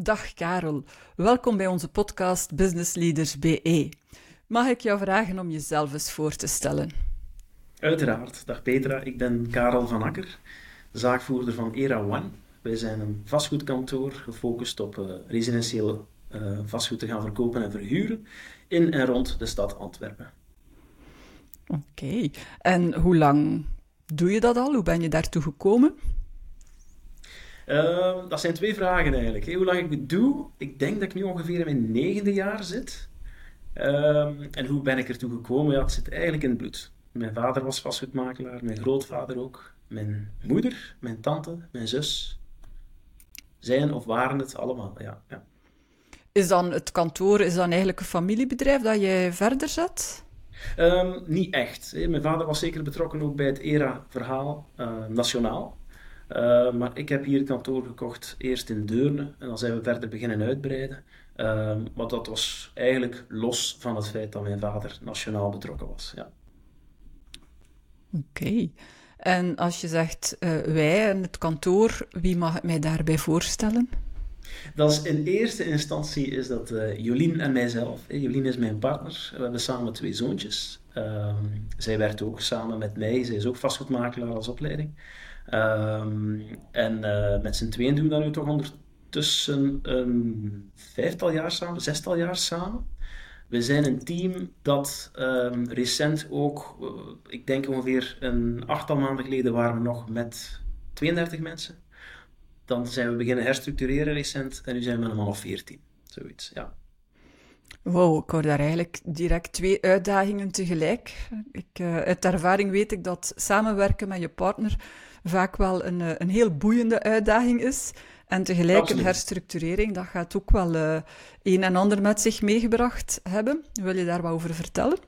Dag Karel, welkom bij onze podcast Business Leaders BE. Mag ik jou vragen om jezelf eens voor te stellen? Uiteraard. Dag Petra, ik ben Karel van Akker, zaakvoerder van Era One. Wij zijn een vastgoedkantoor gefocust op uh, residentieel uh, vastgoed te gaan verkopen en verhuren in en rond de stad Antwerpen. Oké, en hoe lang doe je dat al? Hoe ben je daartoe gekomen? Uh, dat zijn twee vragen eigenlijk. Hoe lang ik het doe? Ik denk dat ik nu ongeveer in mijn negende jaar zit. Uh, en hoe ben ik ertoe gekomen? Ja, het zit eigenlijk in het bloed. Mijn vader was vastgoedmakelaar, mijn grootvader ook. Mijn moeder, mijn tante, mijn zus. Zijn of waren het allemaal, ja. ja. Is dan het kantoor is dan eigenlijk een familiebedrijf dat jij verder zet? Um, niet echt. Mijn vader was zeker betrokken ook bij het ERA-verhaal uh, nationaal. Uh, maar ik heb hier het kantoor gekocht, eerst in Deurne, en dan zijn we verder beginnen uitbreiden. Uh, maar dat was eigenlijk los van het feit dat mijn vader nationaal betrokken was. Ja. Oké. Okay. En als je zegt uh, wij en het kantoor, wie mag ik mij daarbij voorstellen? Dat is in eerste instantie is dat uh, Jolien en mijzelf. Jolien is mijn partner. We hebben samen twee zoontjes. Ehm, zij werkt ook samen met mij. Zij is ook vastgoedmakelaar als opleiding. Um, en uh, met z'n tweeën doen we dat nu toch ondertussen een vijftal jaar samen, zestal jaar samen. We zijn een team dat um, recent ook, uh, ik denk ongeveer een achttal maanden geleden waren we nog met 32 mensen. Dan zijn we beginnen herstructureren recent en nu zijn we met een man of 14. Zoiets, ja. Wow, ik hoor daar eigenlijk direct twee uitdagingen tegelijk. Ik, uh, uit ervaring weet ik dat samenwerken met je partner vaak wel een, eh, een heel boeiende uitdaging is. En tegelijk Absoluut. een herstructurering, dat gaat ook wel uh, een en ander met zich meegebracht hebben. Wil je daar wat over vertellen?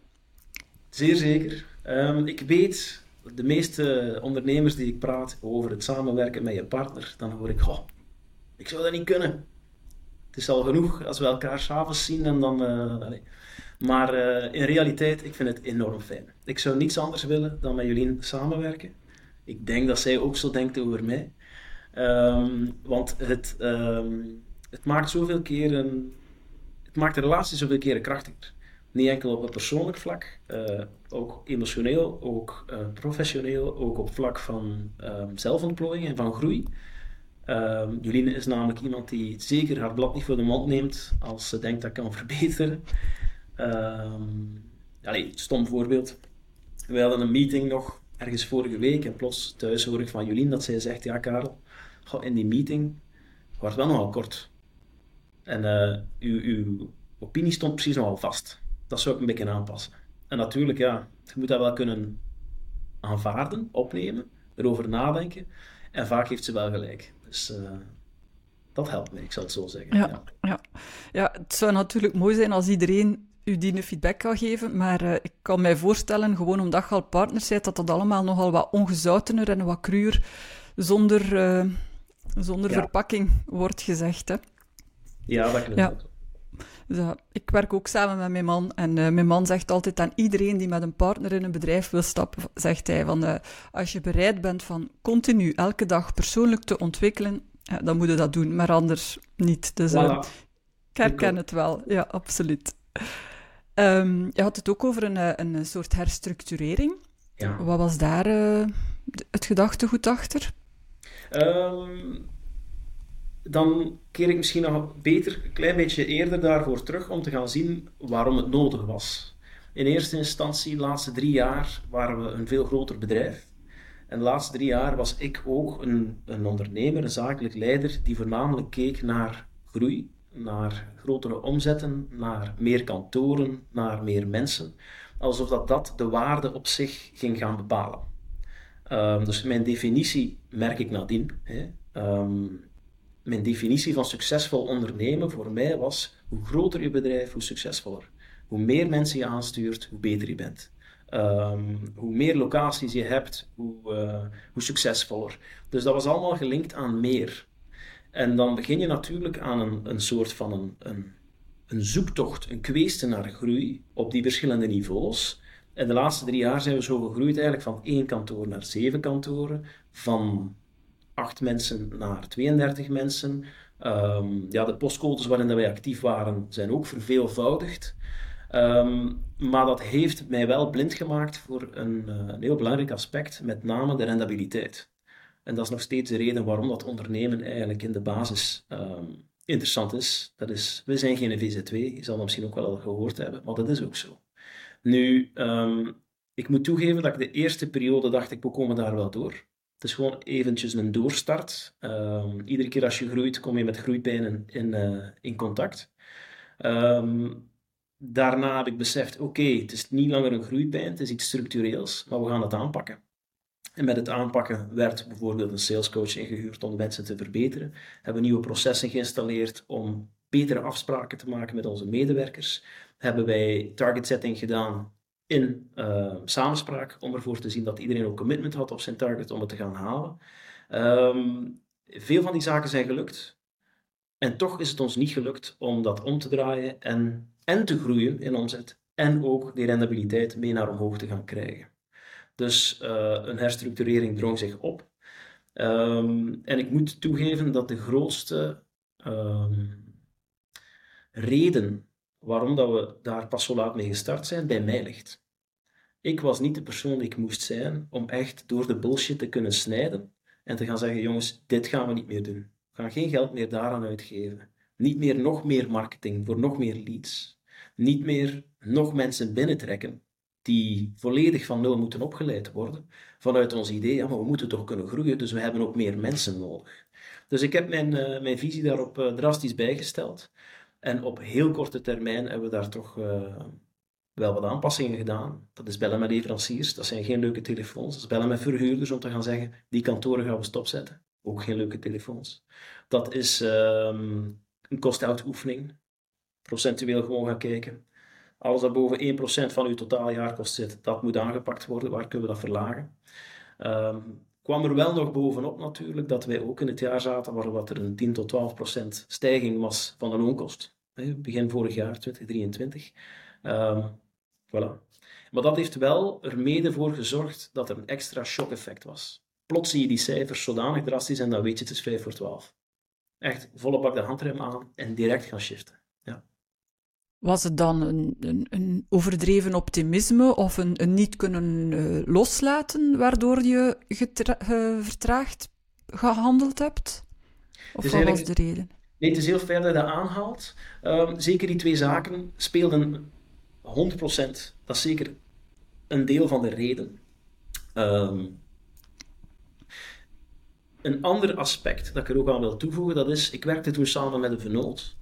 Zeer zeker. Um, ik weet, de meeste ondernemers die ik praat over het samenwerken met je partner, dan hoor ik, oh, ik zou dat niet kunnen. Het is al genoeg als we elkaar s'avonds zien en dan... Uh, maar uh, in realiteit, ik vind het enorm fijn. Ik zou niets anders willen dan met Jolien samenwerken ik denk dat zij ook zo denkt over mij. Um, want het, um, het maakt zoveel keren, het maakt de relatie zoveel keren krachtiger. Niet enkel op het persoonlijk vlak, uh, ook emotioneel, ook uh, professioneel, ook op vlak van um, zelfontplooiing en van groei. Um, Joline is namelijk iemand die zeker haar blad niet voor de mond neemt als ze denkt dat kan verbeteren. Um, stom voorbeeld. We hadden een meeting nog ergens vorige week en plots thuis hoor ik van Jolien dat zij zegt, ja Karel, in die meeting wordt wel nogal kort. En uh, uw, uw opinie stond precies nogal vast. Dat zou ik een beetje aanpassen. En natuurlijk, ja, je moet dat wel kunnen aanvaarden, opnemen, erover nadenken. En vaak heeft ze wel gelijk. Dus uh, dat helpt me, ik zal het zo zeggen. Ja, ja. ja. ja het zou natuurlijk mooi zijn als iedereen u die feedback kan geven. Maar uh, ik kan mij voorstellen, gewoon omdat je al partners bent, dat dat allemaal nogal wat ongezoutener en wat cruur zonder, uh, zonder ja. verpakking wordt gezegd. Hè? Ja, dat klopt. Ja. Dus, uh, ik werk ook samen met mijn man. En mijn man zegt altijd aan iedereen die met een partner in een bedrijf wil stappen, zegt hij van als je bereid bent van continu elke dag persoonlijk te ontwikkelen, dan moet je dat doen, maar anders niet. Dus voilà. ik herken het wel. Ja, absoluut. Um, je had het ook over een, eh, een soort herstructurering. Ja. Wat was daar uh, het gedachtegoed achter? Um, dan keer ik misschien nog beter een klein beetje eerder daarvoor terug om te gaan zien waarom het nodig was. In eerste instantie, de laatste drie jaar, waren we een veel groter bedrijf. En de laatste drie jaar was ik ook een, een ondernemer, een zakelijk leider, die voornamelijk keek naar groei, naar grotere omzetten, naar meer kantoren, naar meer mensen. Alsof dat, dat de waarde op zich ging gaan bepalen. Um, dus mijn definitie merk ik nadien. Hè. Um, mijn definitie van succesvol ondernemen voor mij was: hoe groter je bedrijf, hoe succesvoller. Hoe meer mensen je aanstuurt, hoe beter je bent. Um, hoe meer locaties je hebt, hoe, uh, hoe succesvoller. Dus dat was allemaal gelinkt aan meer. En dan begin je natuurlijk aan een, een soort van een, een, een zoektocht, een kweesten naar groei op die verschillende niveaus. En de laatste drie jaar zijn we zo gegroeid eigenlijk van één kantoor naar zeven kantoren, van acht mensen naar 32 mensen, Ehm, ja, de postcodes waarin wij actief waren zijn ook verveelvoudigd. Ehm, maar dat heeft mij wel blind gemaakt voor een, uh, een, heel belangrijk aspect, met name de rendabiliteit. En dat is nog steeds de reden waarom dat ondernemen eigenlijk in de basis ehm, interessant is. Dat is, we zijn geen VZ2, je zal dat misschien ook wel al gehoord hebben, maar dat is ook zo. Nu, ik moet toegeven dat ik de eerste periode dacht, ik, we komen daar wel door. Het is gewoon eventjes een doorstart. Um, iedere keer als je groeit, kom je met groeipijnen in, uh, in contact. Daarna heb ik beseft, oké, het is niet langer een groeipijn, het is iets structureels, maar we gaan het aanpakken. En met het aanpakken werd bijvoorbeeld een salescoach ingehuurd om mensen te verbeteren. Hebben nieuwe processen geïnstalleerd om betere afspraken te maken met onze medewerkers. Hebben wij target setting gedaan in uh, samenspraak om ervoor te zien dat iedereen ook commitment had op zijn target om het te gaan halen. Um, veel van die zaken zijn gelukt. En toch is het ons niet gelukt om dat om te draaien en, en te groeien in omzet. En ook die rendabiliteit mee naar omhoog te gaan krijgen. Dus uh, een herstructurering drong zich op. Um, en ik moet toegeven dat de grootste um, reden waarom dat we daar pas zo laat mee gestart zijn, bij mij ligt. Ik was niet de persoon die ik moest zijn om echt door de bullshit te kunnen snijden en te gaan zeggen, jongens, dit gaan we niet meer doen. We gaan geen geld meer daaraan uitgeven. Niet meer nog meer marketing voor nog meer leads. Niet meer nog mensen binnentrekken die volledig van nul moeten opgeleid worden. Vanuit ons idee, ja, maar we moeten toch kunnen groeien, dus we hebben ook meer mensen nodig. Dus ik heb mijn, uh, mijn visie daarop uh, drastisch bijgesteld. En op heel korte termijn hebben we daar toch uh, wel wat aanpassingen gedaan. Dat is bellen met leveranciers, dat zijn geen leuke telefoons. Dat is bellen met verhuurders om te gaan zeggen, die kantoren gaan we stopzetten. Ook geen leuke telefoons. Dat is um, een kostuitoefening. Procentueel gewoon gaan kijken. Alles dat boven 1% van uw totaaljaarkost zit, dat moet aangepakt worden. Waar kunnen we dat verlagen? Um, kwam er wel nog bovenop natuurlijk dat wij ook in het jaar zaten waar wat er een 10 tot 12 procent stijging was van de loonkost. Begin vorig jaar, 2023. Um, voilà. Maar dat heeft wel er mede voor gezorgd dat er een extra shock-effect was. Plots zie je die cijfers zodanig drastisch en dan weet je het is 5 voor 12. Echt volle bak de handrem aan en direct gaan shiften. Was het dan een, een, een overdreven optimisme of een, een niet kunnen uh, loslaten waardoor je vertraagd gehandeld hebt? Of wat was de reden? Nee, het is heel fijn dat je dat aanhaalt. Um, zeker die twee zaken speelden 100%. Dat is zeker een deel van de reden. Um, een ander aspect dat ik er ook aan wil toevoegen, dat is, ik werkte toen samen met een vernoot.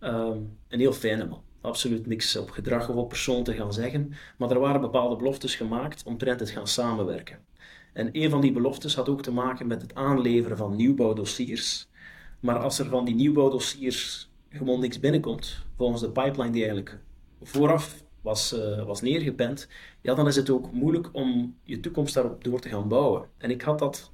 Um, een heel fijne man absoluut niks op gedrag of op persoon te gaan zeggen, maar er waren bepaalde beloftes gemaakt omtrent het gaan samenwerken. En een van die beloftes had ook te maken met het aanleveren van nieuwbouwdossiers. Maar als er van die nieuwbouwdossiers gewoon niks binnenkomt, volgens de pipeline die eigenlijk vooraf was, uh, was neergepend, ja, dan is het ook moeilijk om je toekomst daarop door te gaan bouwen. En ik had dat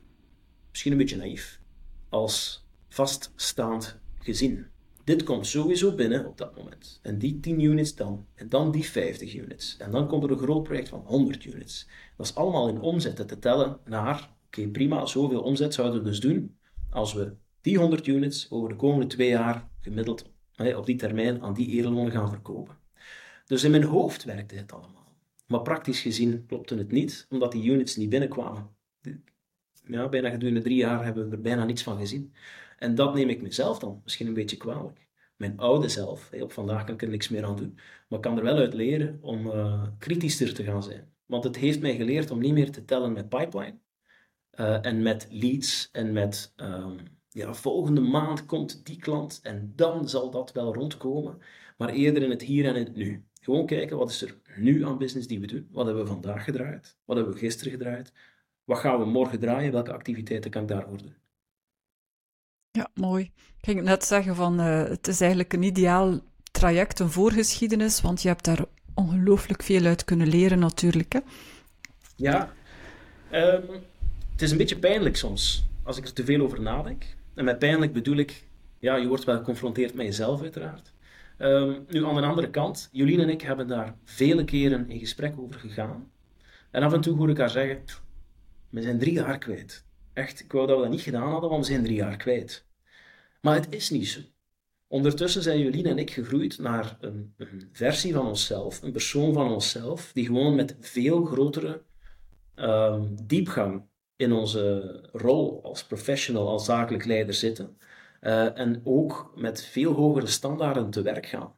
misschien een beetje naïef als vaststaand gezien. Dit komt sowieso binnen op dat moment. En die 10 units dan. En dan die 50 units. En dan komt er een groot project van 100 units. Dat is allemaal in omzetten te tellen naar, oké prima, zoveel omzet zouden we dus doen als we die 100 units over de komende twee jaar gemiddeld op die termijn aan die edellonen gaan verkopen. Dus in mijn hoofd werkte het allemaal. Maar praktisch gezien klopte het niet, omdat die units niet binnenkwamen. Ja, bijna gedurende drie jaar hebben we er bijna niets van gezien. En dat neem ik mezelf dan misschien een beetje kwalijk. Mijn oude zelf, op vandaag kan ik er niks meer aan doen, maar ik kan er wel uit leren om uh, kritischer te gaan zijn. Want het heeft mij geleerd om niet meer te tellen met pipeline uh, en met leads en met um, ja, volgende maand komt die klant en dan zal dat wel rondkomen, maar eerder in het hier en in het nu. Gewoon kijken wat is er nu aan business die we doen. Wat hebben we vandaag gedraaid? Wat hebben we gisteren gedraaid? Wat gaan we morgen draaien? Welke activiteiten kan ik daarvoor doen? Ja, mooi. Ik ging net zeggen van uh, het is eigenlijk een ideaal traject, een voorgeschiedenis, want je hebt daar ongelooflijk veel uit kunnen leren natuurlijk. Hè? Ja, um, het is een beetje pijnlijk soms als ik er te veel over nadenk. En met pijnlijk bedoel ik, ja, je wordt wel geconfronteerd met jezelf uiteraard. Um, nu aan de andere kant, Jolien en ik hebben daar vele keren in gesprek over gegaan. En af en toe hoor ik haar zeggen, we zijn drie jaar kwijt. Echt, ik wou dat we dat niet gedaan hadden, want we zijn drie jaar kwijt. Maar het is niet zo. Ondertussen zijn Jolien en ik gegroeid naar een, een, versie van onszelf, een persoon van onszelf, die gewoon met veel grotere um, diepgang in onze rol als professional, als zakelijk leider zitten. Uh, en ook met veel hogere standaarden te werk gaan.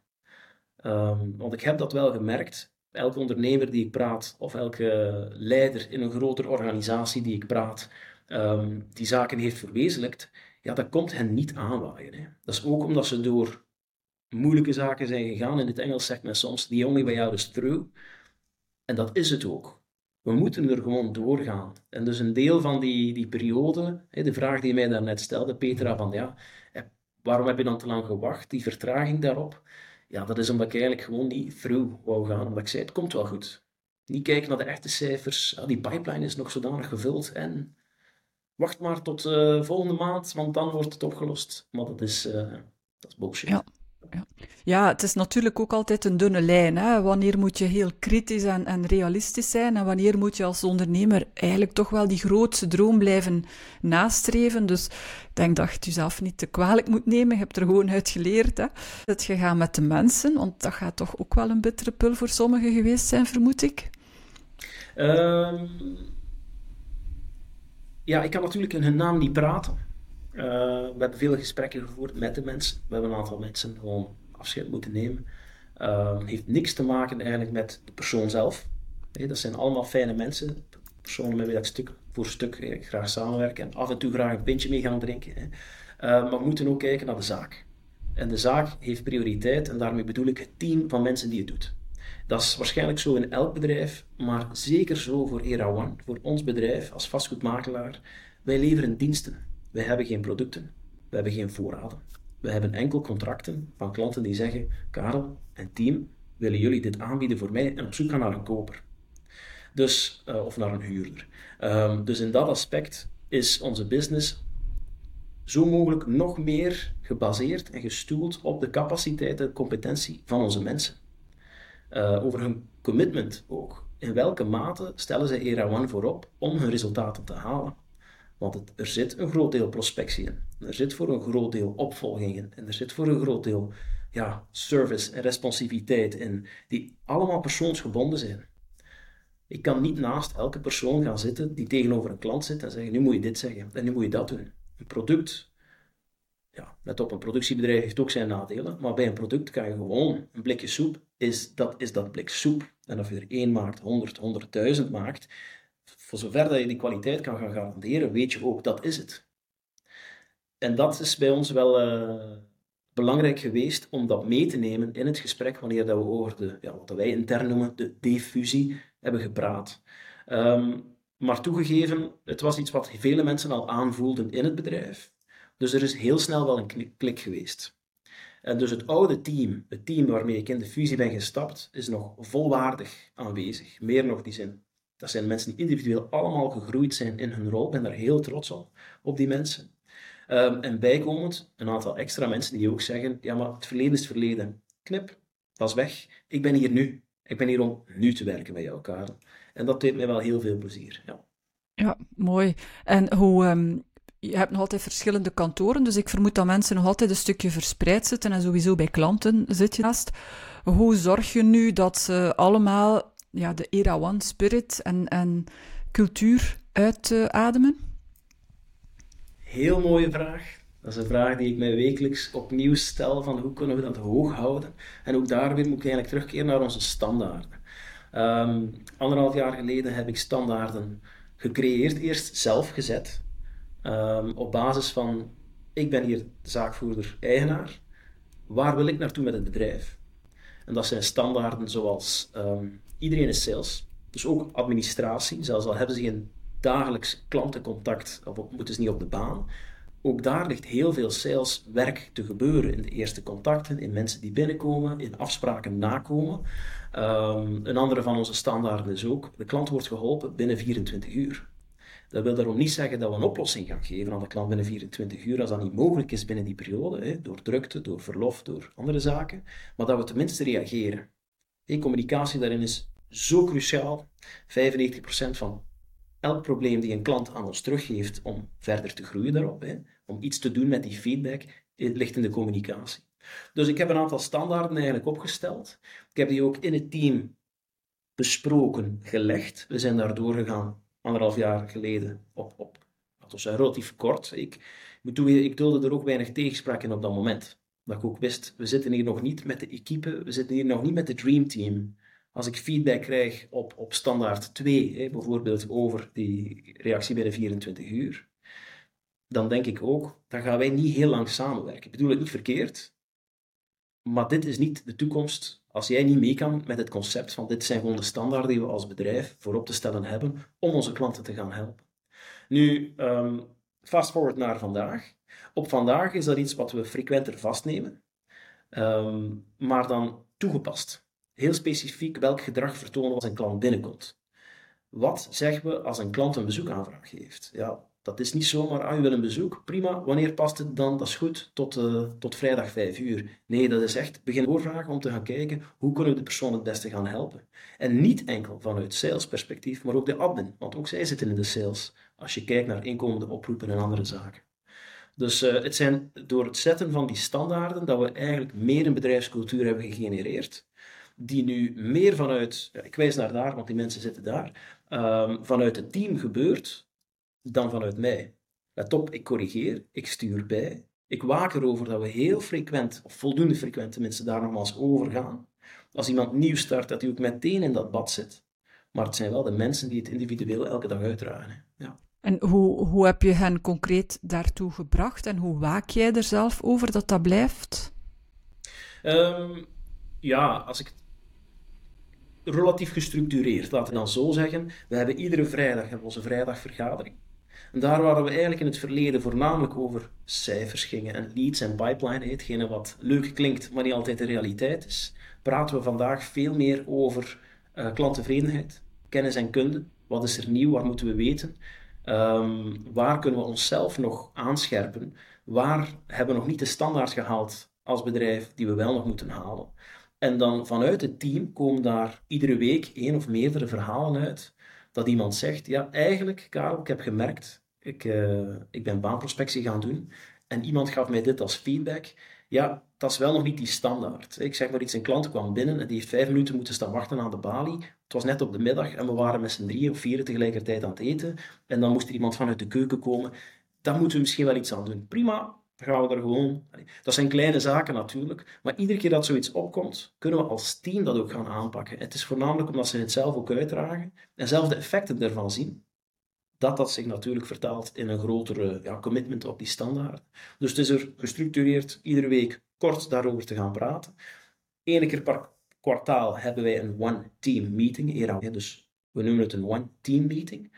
Um, want ik heb dat wel gemerkt. Elke ondernemer die ik praat, of elke leider in een grotere organisatie die ik praat, um, die zaken heeft verwezenlijkt, ja, dat komt hen niet aanwaaien. Hè. Dat is ook omdat ze door moeilijke zaken zijn gegaan. In het Engels zegt men soms, the only way out is through. En dat is het ook. We moeten er gewoon doorgaan. En dus een deel van die, die periode, hè, de vraag die mij daarnet stelde, Petra, van ja, waarom heb je dan te lang gewacht, die vertraging daarop? Ja, dat is omdat ik eigenlijk gewoon niet through wou gaan. Omdat ik zei, het komt wel goed. Niet kijken naar de echte cijfers. Die pipeline is nog zodanig gevuld en wacht maar tot uh, volgende maand, want dan wordt het opgelost. Maar dat is, uh, dat is bullshit. Ja. Ja. ja, het is natuurlijk ook altijd een dunne lijn. Hè? Wanneer moet je heel kritisch en, en, realistisch zijn en wanneer moet je als ondernemer eigenlijk toch wel die grootste droom blijven nastreven. Dus ik denk dat je jezelf niet te kwalijk moet nemen. Je hebt er gewoon uit geleerd. Hè? Het gegaan met de mensen, want dat gaat toch ook wel een bittere pul voor sommigen geweest zijn, vermoed ik. Um, ja, ik kan natuurlijk in hun naam niet praten. Uh, we hebben veel gesprekken gevoerd met de mensen. We hebben een aantal mensen gewoon afscheid moeten nemen. Uh, heeft niks te maken eigenlijk met de persoon zelf. dat zijn allemaal fijne mensen. Personen met wie ik stuk voor stuk graag samenwerken en af en toe graag een pintje mee gaan drinken. Maar we moeten ook kijken naar de zaak. En de zaak heeft prioriteit en daarmee bedoel ik het team van mensen die het doet. Dat is waarschijnlijk zo in elk bedrijf, maar zeker zo voor Era One, voor ons bedrijf als vastgoedmakelaar. Wij leveren diensten. Wij hebben geen producten. We hebben geen voorraden. We hebben enkel contracten van klanten die zeggen: Karel en team, willen jullie dit aanbieden voor mij en op zoek gaan naar een koper? Dus, uh, of naar een huurder. Um, dus in dat aspect is onze business zo mogelijk nog meer gebaseerd en gestoeld op de capaciteit en competentie van onze mensen. Uh, over hun commitment ook. In welke mate stellen zij ERA One voorop om hun resultaten te halen? Want er zit een groot deel prospectie in. Er zit voor een groot deel opvolging in. En er zit voor een groot deel ja, service en responsiviteit in, die allemaal persoonsgebonden zijn. Ik kan niet naast elke persoon gaan zitten die tegenover een klant zit en zeggen: Nu moet je dit zeggen en nu moet je dat doen. Een product, ja, op, een productiebedrijf heeft ook zijn nadelen, maar bij een product kan je gewoon een blikje soep, is dat, is dat blik soep. En of je er één maakt, honderd, honderdduizend maakt, voor zover dat je die kwaliteit kan gaan garanderen, weet je ook, dat is het. En dat is bij ons wel uh, belangrijk geweest om dat mee te nemen in het gesprek wanneer dat we over de, ja, wat wij intern noemen, de diffusie hebben gepraat. Um, maar toegegeven, het was iets wat vele mensen al aanvoelden in het bedrijf. Dus er is heel snel wel een klik geweest. En dus het oude team, het team waarmee ik in de fusie ben gestapt, is nog volwaardig aanwezig. Meer nog, die zijn dat zijn mensen die individueel allemaal gegroeid zijn in hun rol. Ik ben daar heel trots op, op die mensen. Um, en bijkomend een aantal extra mensen die ook zeggen, ja, maar het verleden is verleden. Knip, dat is weg. Ik ben hier nu. Ik ben hier om nu te werken met Karel. En dat deed mij wel heel veel plezier. Ja, ja mooi. En hoe, um, je hebt nog altijd verschillende kantoren, dus ik vermoed dat mensen nog altijd een stukje verspreid zitten en sowieso bij klanten zit je naast. Hoe zorg je nu dat ze allemaal ja, de Era One spirit en, en cultuur uitademen? Heel mooie vraag. Dat is een vraag die ik mij wekelijks opnieuw stel van hoe kunnen we dat hoog houden. En ook daar weer moet ik eigenlijk terugkeren naar onze standaarden. Um, anderhalf jaar geleden heb ik standaarden gecreëerd, eerst zelf gezet. Um, op basis van, ik ben hier zaakvoerder-eigenaar. Waar wil ik naartoe met het bedrijf? En dat zijn standaarden zoals um, Iedereen is sales, dus ook administratie. Zelfs al hebben ze geen dagelijks klantencontact of moeten ze niet op de baan. Ook daar ligt heel veel saleswerk te gebeuren in de eerste contacten, in mensen die binnenkomen, in afspraken nakomen. Um, een andere van onze standaarden is ook, de klant wordt geholpen binnen 24 uur. Dat wil daarom niet zeggen dat we een oplossing gaan geven aan de klant binnen 24 uur, als dat niet mogelijk is binnen die periode, hè, door drukte, door verlof, door andere zaken, maar dat we tenminste reageren. Hey, communicatie daarin is zo cruciaal. 95% van elk probleem die een klant aan ons teruggeeft om verder te groeien daarop, hè, om iets te doen met die feedback, Het ligt in de communicatie. Dus ik heb een aantal standaarden eigenlijk opgesteld. Ik heb die ook in het team besproken, gelegd. We zijn daar doorgegaan anderhalf jaar geleden op, op dat was relatief kort. Ik, moet ik er ook weinig tegenspraak in op dat moment. Dat ik ook wist, we zitten hier nog niet met de equipe, we zitten hier nog niet met de dream team. Als ik feedback krijg op, op standaard 2, hè, bijvoorbeeld over die reactie binnen 24 uur, dan denk ik ook, dan gaan wij niet heel lang samenwerken. Ik bedoel het niet verkeerd, maar dit is niet de toekomst als jij niet mee kan met het concept van dit zijn gewoon de standaarden die we als bedrijf voorop te stellen hebben om onze klanten te gaan helpen. Nu, um, fast forward naar vandaag. Op vandaag is dat iets wat we frequenter vastnemen, ehm, maar dan toegepast. Heel specifiek welk gedrag vertonen als een klant binnenkomt. Wat zeggen we als een klant een bezoekaanvraag heeft? Ja, dat is niet zomaar, ah, je wil een bezoek, prima, wanneer past het dan? Dat is goed, tot, uh, tot vrijdag 5 uur. Nee, dat is echt begin doorvragen om te gaan kijken, hoe kunnen we de persoon het beste gaan helpen? En niet enkel vanuit salesperspectief, maar ook de admin, want ook zij zitten in de sales, als je kijkt naar inkomende oproepen en andere zaken. Dus uh, het zijn door het zetten van die standaarden dat we eigenlijk meer een bedrijfscultuur hebben gegenereerd, die nu meer vanuit, ik wijs naar daar, want die mensen zitten daar, um, vanuit het team gebeurt, dan vanuit mij. Let op, ik corrigeer, ik stuur bij. Ik waak erover dat we heel frequent, of voldoende frequent tenminste, daar nogmaals over gaan. Als iemand nieuw start, dat hij ook meteen in dat bad zit. Maar het zijn wel de mensen die het individueel elke dag uitdragen. Ja. En hoe, hoe heb je hen concreet daartoe gebracht en hoe waak jij er zelf over dat dat blijft? Um, ja, als ik relatief gestructureerd, laten we dan zo zeggen. We hebben iedere vrijdag hebben onze vrijdagvergadering. En daar waar we eigenlijk in het verleden voornamelijk over cijfers gingen en leads en pipeline, hetgene wat leuk klinkt, maar niet altijd de realiteit is, praten we vandaag veel meer over uh, klanttevredenheid, kennis en kunde. Wat is er nieuw? Wat moeten we weten? Um, waar kunnen we onszelf nog aanscherpen? Waar hebben we nog niet de standaard gehaald als bedrijf die we wel nog moeten halen? En dan vanuit het team komen daar iedere week één of meerdere verhalen uit dat iemand zegt, ja, eigenlijk, Karel, ik heb gemerkt, ik, uh, ik ben baanprospectie gaan doen en iemand gaf mij dit als feedback. Ja, dat is wel nog niet die standaard. Ik zeg maar iets, een klant kwam binnen en die heeft vijf minuten moeten staan wachten aan de balie. Het was net op de middag en we waren met z'n drieën of vieren tegelijkertijd aan het eten. En dan moest er iemand vanuit de keuken komen. Daar moeten we misschien wel iets aan doen. Prima, dan gaan we er gewoon... Dat zijn kleine zaken natuurlijk, maar iedere keer dat zoiets opkomt, kunnen we als team dat ook gaan aanpakken. Het is voornamelijk omdat ze het zelf ook uitdragen en zelf de effecten ervan zien, dat dat zich natuurlijk vertaalt in een grotere ja, commitment op die standaard. Dus het is er gestructureerd iedere week kort daarover te gaan praten. Eén keer per kwartaal hebben wij een one-team meeting. Dus we noemen het een one-team meeting.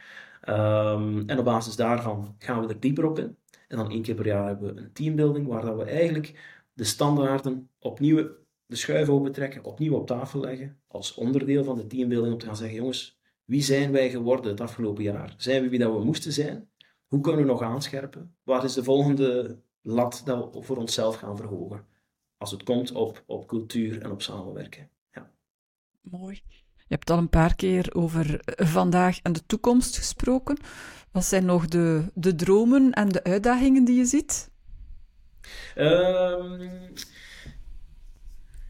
Um, en op basis daarvan gaan we er dieper op in. En dan één keer per jaar hebben we een teambuilding, waar dat we eigenlijk de standaarden opnieuw de schuif opentrekken, opnieuw op tafel leggen, als onderdeel van de teambuilding, om te gaan zeggen, jongens, wie zijn wij geworden het afgelopen jaar? Zijn we wie dat we moesten zijn? Hoe kunnen we nog aanscherpen? Wat is de volgende lat dat we voor onszelf gaan verhogen? Als het komt op, op cultuur en op samenwerken. Ja. Mooi. Je hebt al een paar keer over vandaag en de toekomst gesproken. Wat zijn nog de, de dromen en de uitdagingen die je ziet? Um,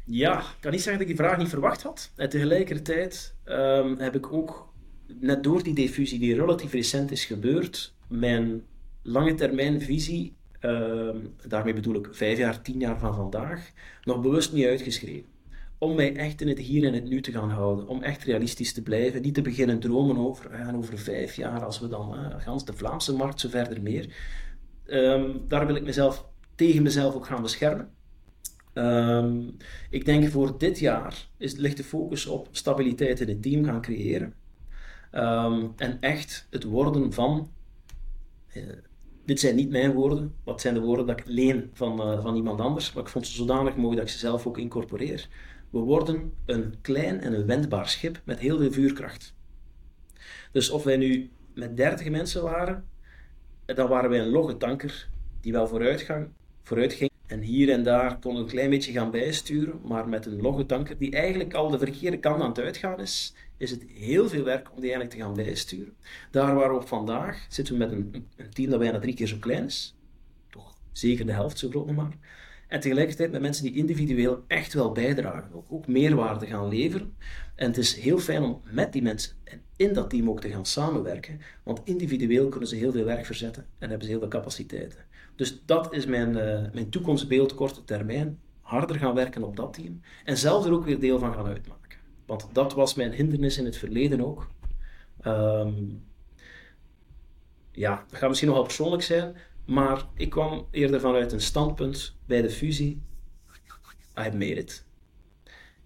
ja, ik kan niet zeggen dat ik die vraag niet verwacht had. En tegelijkertijd um, heb ik ook, net door die diffusie die relatief recent is gebeurd, mijn lange termijn visie, um, daarmee bedoel ik vijf jaar, tien jaar van vandaag, nog bewust niet uitgeschreven om mij echt in het hier en het nu te gaan houden. Om echt realistisch te blijven. Niet te beginnen dromen over, uh, over vijf jaar, als we dan uh, gans de Vlaamse markt, zo verder meer. Um, daar wil ik mezelf tegen mezelf ook gaan beschermen. Um, ik denk voor dit jaar is, ligt de focus op stabiliteit in het team gaan creëren. Um, en echt het worden van. Uh, dit zijn niet mijn woorden, wat zijn de woorden dat ik leen van, van iemand anders. Maar ik vond ze zodanig mooi dat ik ze zelf ook incorporeer. We worden een klein en een wendbaar schip met heel veel vuurkracht. Dus of wij nu met 30 mensen waren, dan waren wij een logge tanker die wel vooruitgang, vooruit ging. En hier en daar kon een klein beetje gaan bijsturen, maar met een logge tanker die eigenlijk al de verkeerde kant aan het uitgaan is, is het heel veel werk om die eigenlijk te gaan bijsturen. Daar waar we vandaag zitten we met een, een team dat bijna drie keer zo klein is, toch zeker de helft zo groot maar. En tegelijkertijd met mensen die individueel echt wel bijdragen, ook, ook meerwaarde gaan leveren. En het is heel fijn om met die mensen en in dat team ook te gaan samenwerken, want individueel kunnen ze heel veel werk verzetten en hebben ze heel veel capaciteiten. Dus dat is mijn, uh, mijn toekomstbeeld, korte termijn. Harder gaan werken op dat team en zelf er ook weer deel van gaan uitmaken. Want dat was mijn hindernis in het verleden ook. Um, ja, dat gaat misschien nogal persoonlijk zijn, maar ik kwam eerder vanuit een standpunt bij de fusie. I made it.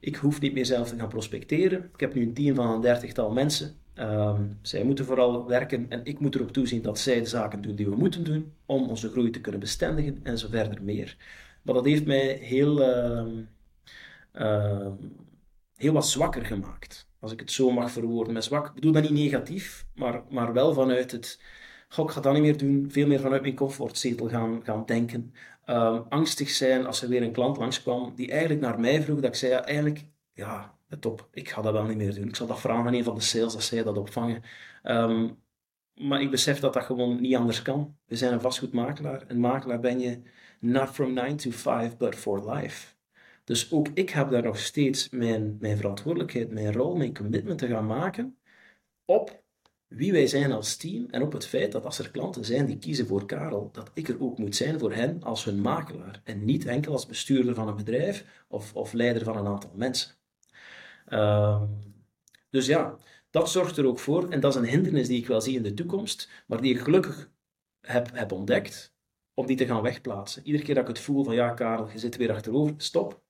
Ik hoef niet meer zelf te gaan prospecteren. Ik heb nu een team van een dertigtal mensen. Um, zij moeten vooral werken en ik moet erop toezien dat zij de zaken doen die we moeten doen om onze groei te kunnen bestendigen en zo verder meer. Maar dat heeft mij heel, uh, uh, heel wat zwakker gemaakt. Als ik het zo mag verwoorden met zwak. Ik bedoel dat niet negatief, maar, maar wel vanuit het Goh, ik ga dat niet meer doen. Veel meer vanuit mijn comfortzetel gaan, gaan denken. Ehm, angstig zijn als er weer een klant langskwam die eigenlijk naar mij vroeg. Dat ik zei, ja, eigenlijk, ja, top. Ik ga dat wel niet meer doen. Ik zal dat vragen aan een van de sales, dat zij dat opvangen. Ehm, maar ik besef dat dat gewoon niet anders kan. We zijn een vastgoedmakelaar. Een makelaar ben je not from 9 to 5, but for life. Dus ook ik heb daar nog steeds mijn, mijn verantwoordelijkheid, mijn rol, mijn commitment te gaan maken op wie wij zijn als team en op het feit dat als er klanten zijn die kiezen voor Karel, dat ik er ook moet zijn voor hen als hun makelaar en niet enkel als bestuurder van een bedrijf of, of leider van een aantal mensen. Ehm, dus ja, dat zorgt er ook voor, en dat is een hindernis die ik wel zie in de toekomst, maar die ik gelukkig heb, heb ontdekt, om die te gaan wegplaatsen. Iedere keer dat ik het voel van ja, Karel, je zit weer achterover, stop.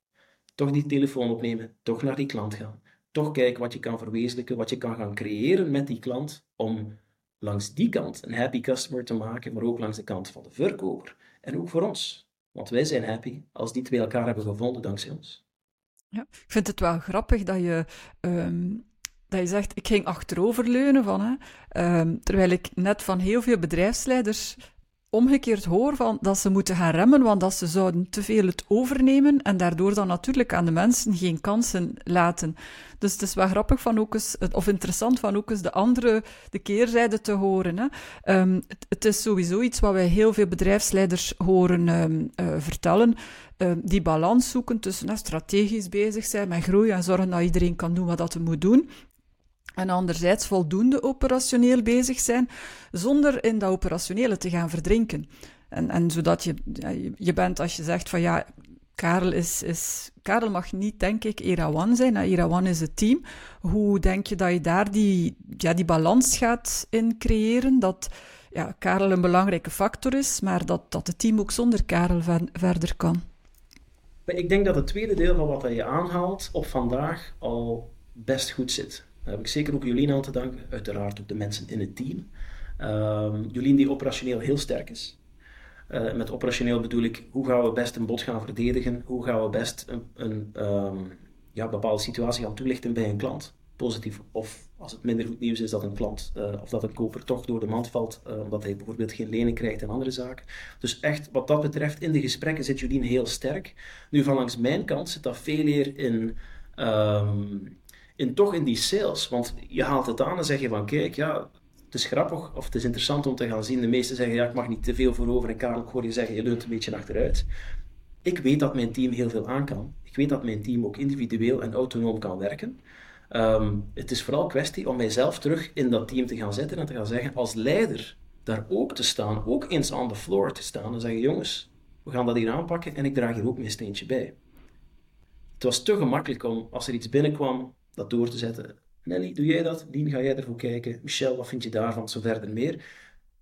Toch die telefoon opnemen, toch naar die klant gaan toch kijken wat je kan verwezenlijken, wat je kan gaan creëren met die klant om langs die kant een happy customer te maken, maar ook langs de kant van de verkoper. En ook voor ons. Want wij zijn happy als die twee elkaar hebben gevonden dankzij ons. Ja, ik vind het wel grappig dat je, um, dat je zegt, ik ging achteroverleunen van, hè, um, terwijl ik net van heel veel bedrijfsleiders omgekeerd hoor van dat ze moeten gaan remmen, want dat ze zouden te veel het overnemen en daardoor dan natuurlijk aan de mensen geen kansen laten. Dus het is wel grappig van ook eens, of interessant van ook eens de andere, de keerzijde te horen. Hè. Um, het, het, is sowieso iets wat wij heel veel bedrijfsleiders horen um, uh, vertellen. Um, die balans zoeken tussen uh, strategisch bezig zijn met groei en zorgen dat iedereen kan doen wat dat hij moet doen. En anderzijds voldoende operationeel bezig zijn, zonder in dat operationele te gaan verdrinken. En, en zodat je, je bent, als je zegt van ja, Karel, is, is, Karel mag niet, denk ik, Erawan zijn. Erawan is het team. Hoe denk je dat je daar die, ja, die balans gaat in creëren? Dat ja, Karel een belangrijke factor is, maar dat, dat het team ook zonder Karel verder kan. Ik denk dat het tweede deel van wat je aanhaalt op vandaag al best goed zit. Daar heb ik zeker ook Jolien aan te danken, uiteraard ook de mensen in het team. Um, Jolien die operationeel heel sterk is. Uh, met operationeel bedoel ik, hoe gaan we best een bod gaan verdedigen? Hoe gaan we best een, een um, ja, bepaalde situatie gaan toelichten bij een klant? Positief. Of als het minder goed nieuws is dat een klant uh, of dat een koper toch door de mand valt, uh, omdat hij bijvoorbeeld geen lening krijgt en andere zaken. Dus echt, wat dat betreft, in de gesprekken zit Jolien heel sterk. Nu, van langs mijn kant zit dat veel meer in... Um, in, toch in die sales. Want je haalt het aan en zeg je van kijk, ja, het is grappig of het is interessant om te gaan zien. De meesten zeggen ja, ik mag niet te veel voorover en Karel, ik hoor je zeggen, je leunt een beetje achteruit. Ik weet dat mijn team heel veel aan kan. Ik weet dat mijn team ook individueel en autonoom kan werken. Um, het is vooral kwestie om mijzelf terug in dat team te gaan zetten en te gaan zeggen, als leider, daar ook te staan, ook eens aan de floor te staan en zeggen, jongens, we gaan dat hier aanpakken en ik draag hier ook mijn steentje bij. Het was te gemakkelijk om, als er iets binnenkwam, dat door te zetten. Nelly, doe jij dat? Lien, ga jij ervoor kijken? Michel, wat vind je daarvan? Zo verder meer.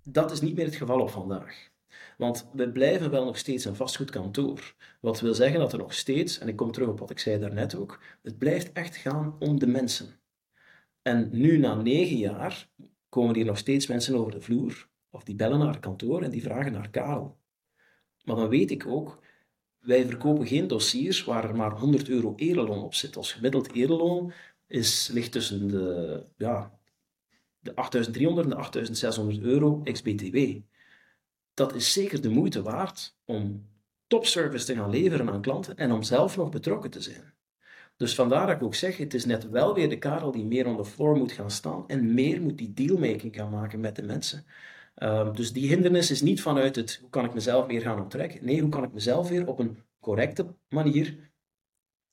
Dat is niet meer het geval op vandaag. Want we blijven wel nog steeds een vastgoedkantoor. Wat wil zeggen dat er nog steeds, en ik kom terug op wat ik zei daarnet ook, het blijft echt gaan om de mensen. En nu, na negen jaar, komen hier nog steeds mensen over de vloer, of die bellen naar het kantoor en die vragen naar Karel. Maar dan weet ik ook, wij verkopen geen dossiers waar er maar 100 euro ereloon op zit. Als gemiddeld ereloon is, ligt tussen de, ja, de 8300 en de 8600 euro ex-BTW. Dat is zeker de moeite waard om topservice te gaan leveren aan klanten en om zelf nog betrokken te zijn. Dus vandaar dat ik ook zeg, het is net wel weer de Karel die meer on the floor moet gaan staan en meer moet die dealmaking gaan maken met de mensen. Ehm, dus die hindernis is niet vanuit het hoe kan ik mezelf meer gaan onttrekken. Nee, hoe kan ik mezelf weer op een correcte manier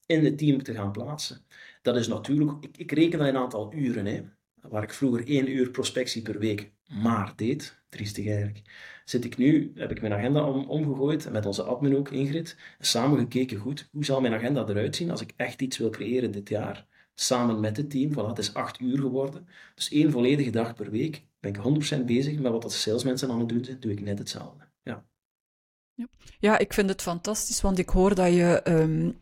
in het team te gaan plaatsen. Dat is natuurlijk, ik, ik reken dat een aantal uren. Hè waar ik vroeger één uur prospectie per week maar deed, triestig eigenlijk, zit ik nu, heb ik mijn agenda om, omgegooid, met onze admin ook, Ingrid, samen gekeken goed, hoe zal mijn agenda eruit zien als ik echt iets wil creëren dit jaar, samen met het team, voilà, het is acht uur geworden, dus één volledige dag per week ben ik 100% bezig met wat de salesmensen aan het doen zijn, doe ik net hetzelfde. Ja. Ja, ik vind het fantastisch, want ik hoor dat je um,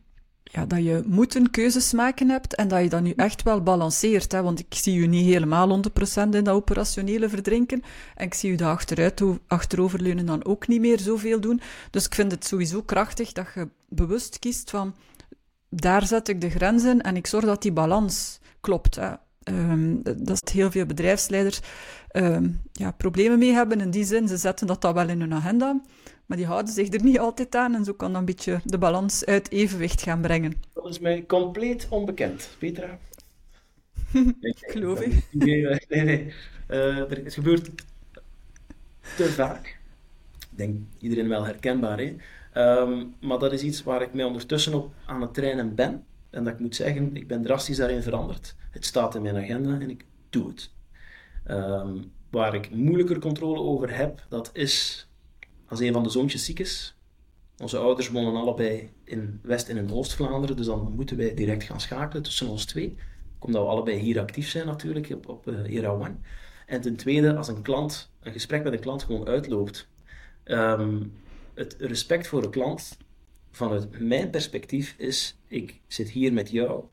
ja, dat je moeten keuzes maken hebt en dat je dat nu echt wel balanceert. Hè? Want ik zie je niet helemaal 100% in dat operationele verdrinken. En ik zie je dat achteruit, achteroverleunen dan ook niet meer zoveel doen. Dus ik vind het sowieso krachtig dat je bewust kiest van daar zet ik de grenzen en ik zorg dat die balans klopt. Hè? Um, dat is heel veel bedrijfsleiders um, ja, problemen mee hebben. In die zin, ze zetten dat dan wel in hun agenda. Maar die houden zich er niet altijd aan en zo kan dan een beetje de balans uit evenwicht gaan brengen. Dat is mij compleet onbekend, Petra. Geloof ik. Nee, nee, nee. Uh, er, het gebeurt te vaak. Ik denk iedereen wel herkenbaar, hè? Um, maar dat is iets waar ik mij ondertussen op aan het trainen ben. En dat ik moet zeggen, ik ben drastisch daarin veranderd. Het staat in mijn agenda en ik doe het. Um, waar ik moeilijker controle over heb, dat is als een van de zoontjes ziek is. Onze ouders wonen allebei in West- en in Oost-Vlaanderen, dus dan moeten wij direct gaan schakelen tussen ons twee. Omdat we allebei hier actief zijn natuurlijk, op, op uh, Era One. En ten tweede, als een klant, een gesprek met een klant gewoon uitloopt. Um, het respect voor de klant, vanuit mijn perspectief, is: ik zit hier met jou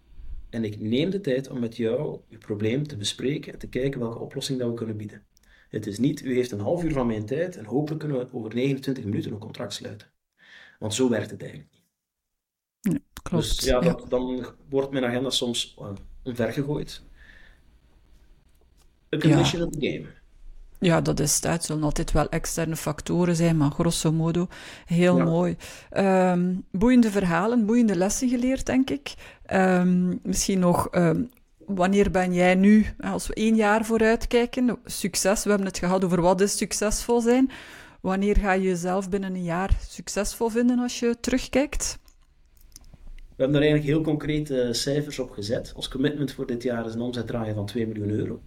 en ik neem de tijd om met jou je probleem te bespreken en te kijken welke oplossing dat we kunnen bieden. Het is niet, u heeft een half uur van mijn tijd en hopelijk kunnen we over 29 minuten een contract sluiten. Want zo werkt het eigenlijk niet. Ja, klopt. Dus ja, dat, dan wordt mijn agenda soms uh, omvergegooid. A condition ja. of the game. Ja, dat is het. Het zullen altijd wel externe factoren zijn, maar grosso modo heel ja. mooi. Um, boeiende verhalen, boeiende lessen geleerd, denk ik. Um, misschien nog um, wanneer ben jij nu, als we één jaar vooruit kijken, succes, we hebben het gehad over wat is succesvol zijn. Wanneer ga je jezelf binnen een jaar succesvol vinden als je terugkijkt? We hebben daar eigenlijk heel concrete cijfers op gezet. Ons commitment voor dit jaar is een omzet draaien van 2 miljoen euro.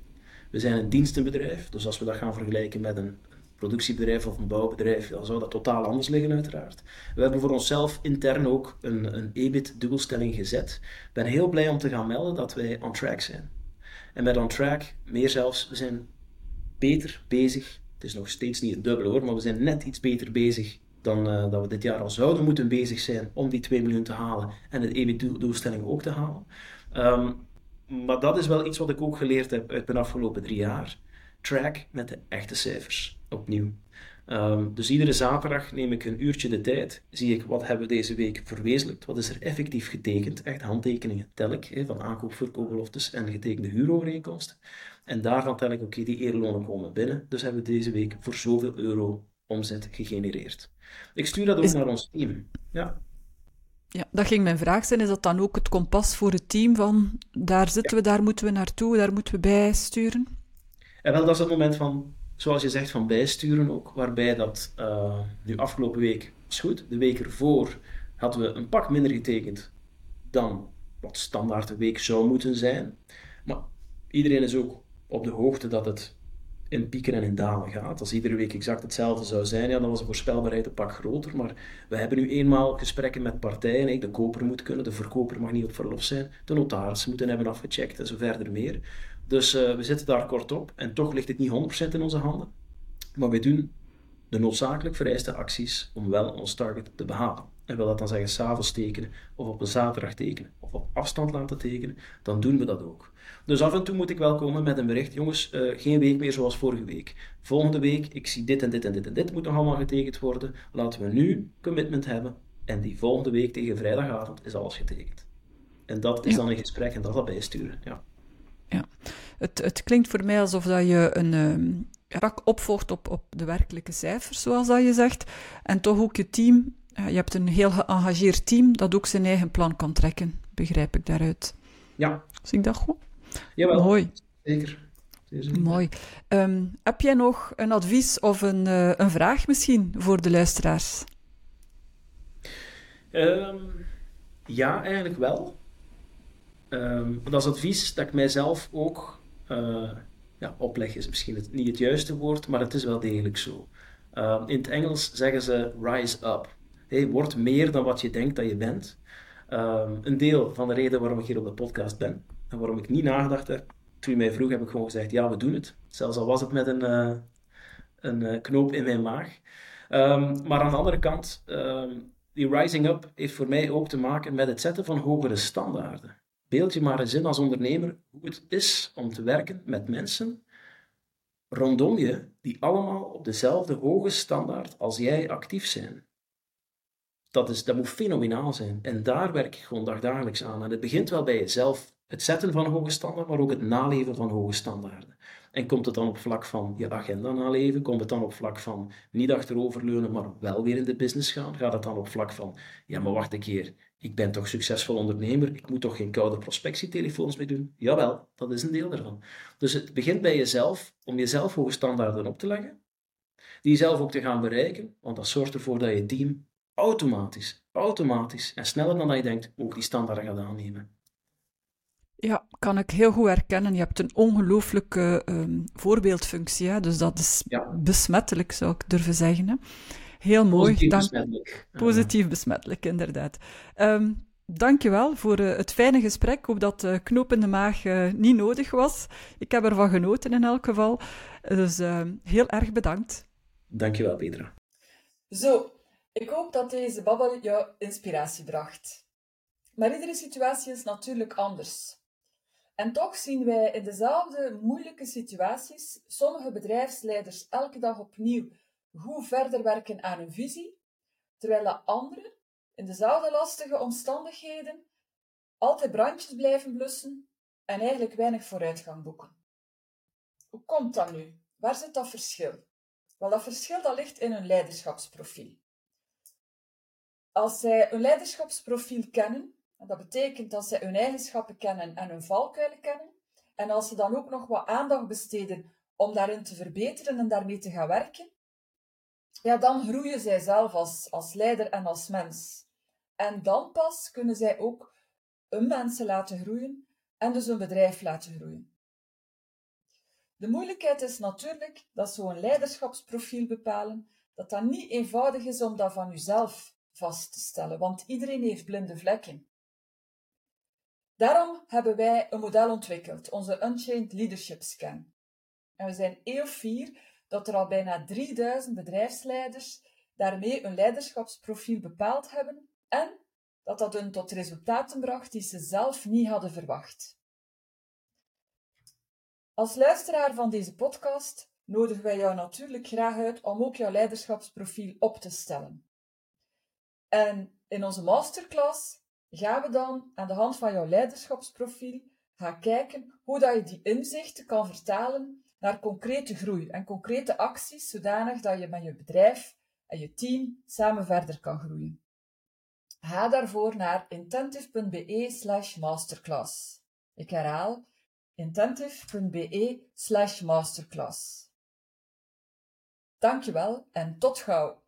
We zijn een dienstenbedrijf, dus als we dat gaan vergelijken met een productiebedrijf of een bouwbedrijf, dan zou dat totaal anders liggen uiteraard. We hebben voor onszelf intern ook een, een EBIT-dubbelstelling gezet. Ik ben heel blij om te gaan melden dat wij on track zijn. En met on track, meer zelfs, we zijn beter bezig. Het is nog steeds niet het dubbele hoor, maar we zijn net iets beter bezig dan uh, dat we dit jaar al zouden moeten bezig zijn om die 2 miljoen te halen en de EBIT-doelstelling ook te halen. Um, maar dat is wel iets wat ik ook geleerd heb uit mijn afgelopen drie jaar. Track met de echte cijfers opnieuw. Um, dus iedere zaterdag neem ik een uurtje de tijd, zie ik wat hebben we deze week verwezenlijkt, wat is er effectief getekend, echt handtekeningen tel ik, van aankoop, verkoopbeloftes en getekende huurovereenkomsten. En daarvan tel ik, oké, okay, die eerlonen komen binnen, dus hebben we deze week voor zoveel euro omzet gegenereerd. Ik stuur dat ook is... naar ons team. Ja. Ja, dat ging mijn vraag zijn. Is dat dan ook het kompas voor het team van daar zitten we, daar moeten we naartoe, daar moeten we bij sturen? En wel, dat is het moment van zoals je zegt, van bijsturen ook. Waarbij dat uh, nu afgelopen week was goed. De week ervoor hadden we een pak minder getekend dan wat standaard de week zou moeten zijn. Maar iedereen is ook op de hoogte dat het in pieken en in dalen gaat. Als iedere week exact hetzelfde zou zijn, ja, dan was de voorspelbaarheid een pak groter. Maar we hebben nu eenmaal gesprekken met partijen. De koper moet kunnen, de verkoper mag niet op verlof zijn, de notaris moeten hebben afgecheckt en zo verder meer. Dus uh, we zitten daar kort op en toch ligt het niet 100% in onze handen. Maar wij doen de noodzakelijk vereiste acties om wel ons target te behalen. En wil dat dan zeggen s'avonds tekenen, of op een zaterdag tekenen, of op afstand laten tekenen, dan doen we dat ook. Dus af en toe moet ik wel komen met een bericht, jongens, uh, geen week meer zoals vorige week. Volgende week, ik zie dit en dit en dit en dit moet nog allemaal getekend worden. Laten we nu commitment hebben en die volgende week tegen vrijdagavond is alles getekend. En dat is ja. dan een gesprek en dat dat bijsturen, ja ja. Het, het klinkt voor mij alsof dat je een um, rak opvolgt op, op de werkelijke cijfers, zoals dat je zegt. En toch ook je team. Uh, je hebt een heel geëngageerd team dat ook zijn eigen plan kan trekken, begrijp ik daaruit. Ja. Zie ik dat goed? Jawel, Mooi. zeker. Mooi. Ehm, heb jij nog een advies of een, uh, een vraag misschien voor de luisteraars? Um, ja, eigenlijk wel. Um, dat is advies dat ik mijzelf ook uh, ja, opleg, is misschien het, niet het juiste woord, maar het is wel degelijk zo. in het Engels zeggen ze rise up. Hey, word meer dan wat je denkt dat je bent. een deel van de reden waarom ik hier op de podcast ben en waarom ik niet nagedacht heb toen je mij vroeg, heb ik gewoon gezegd, ja, we doen het. Zelfs al was het met een, uh, een uh, knoop in mijn maag. Um, maar aan de andere kant, um, die rising up heeft voor mij ook te maken met het zetten van hogere standaarden. Beeld je maar eens in als ondernemer hoe het is om te werken met mensen rondom je die allemaal op dezelfde hoge standaard als jij actief zijn. Dat, is, dat moet fenomenaal zijn. En daar werk ik gewoon dagdagelijks aan. En het begint wel bij jezelf het zetten van hoge standaarden, maar ook het naleven van hoge standaarden. En komt het dan op vlak van je agenda naleven? Komt het dan op vlak van niet achteroverleunen, maar wel weer in de business gaan? Gaat het dan op vlak van, ja, maar wacht een keer, ik ben toch succesvol ondernemer, ik moet toch geen koude prospectietelefoons meer doen? Jawel, dat is een deel daarvan. Dus het begint bij jezelf, om jezelf hoge standaarden op te leggen, die zelf ook te gaan bereiken, want dat zorgt ervoor dat je team automatisch, automatisch en sneller dan dat je denkt, ook die standaarden gaat aannemen. Ja, kan ik heel goed herkennen. Je hebt een ongelooflijke um, voorbeeldfunctie, hè? dus dat is besmettelijk, zou ik durven zeggen. Hè? Heel mooi. Positief Dank... besmettelijk. Positief besmettelijk, inderdaad. Um, Dankjewel voor uh, het fijne gesprek. Ik hoop dat de knoop in de maag uh, niet nodig was. Ik heb ervan genoten in elk geval. Dus uh, heel erg bedankt. Dankjewel, Petra. Zo, ik hoop dat deze babbel jou inspiratie bracht. Maar iedere situatie is natuurlijk anders. En toch zien wij in dezelfde moeilijke situaties sommige bedrijfsleiders elke dag opnieuw goed verder werken aan hun visie, terwijl de anderen in dezelfde lastige omstandigheden altijd brandjes blijven blussen en eigenlijk weinig vooruitgang boeken. Hoe komt dat nu? Waar zit dat verschil? Wel, dat verschil dat ligt in hun leiderschapsprofiel. Als zij een leiderschapsprofiel kennen, en dat betekent dat ze hun eigenschappen kennen en hun valkuilen kennen. En als ze dan ook nog wat aandacht besteden om daarin te verbeteren en daarmee te gaan werken, ja, dan groeien zij zelf als, als leider en als mens. En dan pas kunnen zij ook hun mensen laten groeien en dus hun bedrijf laten groeien. De moeilijkheid is natuurlijk dat zo'n leiderschapsprofiel bepalen, dat dat niet eenvoudig is om dat van jezelf vast te stellen, want iedereen heeft blinde vlekken. Daarom hebben wij een model ontwikkeld, onze Unchained Leadership Scan. En we zijn heel fier dat er al bijna 3000 bedrijfsleiders daarmee een leiderschapsprofiel bepaald hebben en dat dat hun tot resultaten bracht die ze zelf niet hadden verwacht. Als luisteraar van deze podcast nodigen wij jou natuurlijk graag uit om ook jouw leiderschapsprofiel op te stellen. En in onze masterclass gaan we dan aan de hand van jouw leiderschapsprofiel gaan kijken hoe dat je die inzichten kan vertalen naar concrete groei en concrete acties, zodanig dat je met je bedrijf en je team samen verder kan groeien. Ga daarvoor naar intentive.be slash masterclass. Ik herhaal intentive.be slash masterclass. Dankjewel en tot gauw!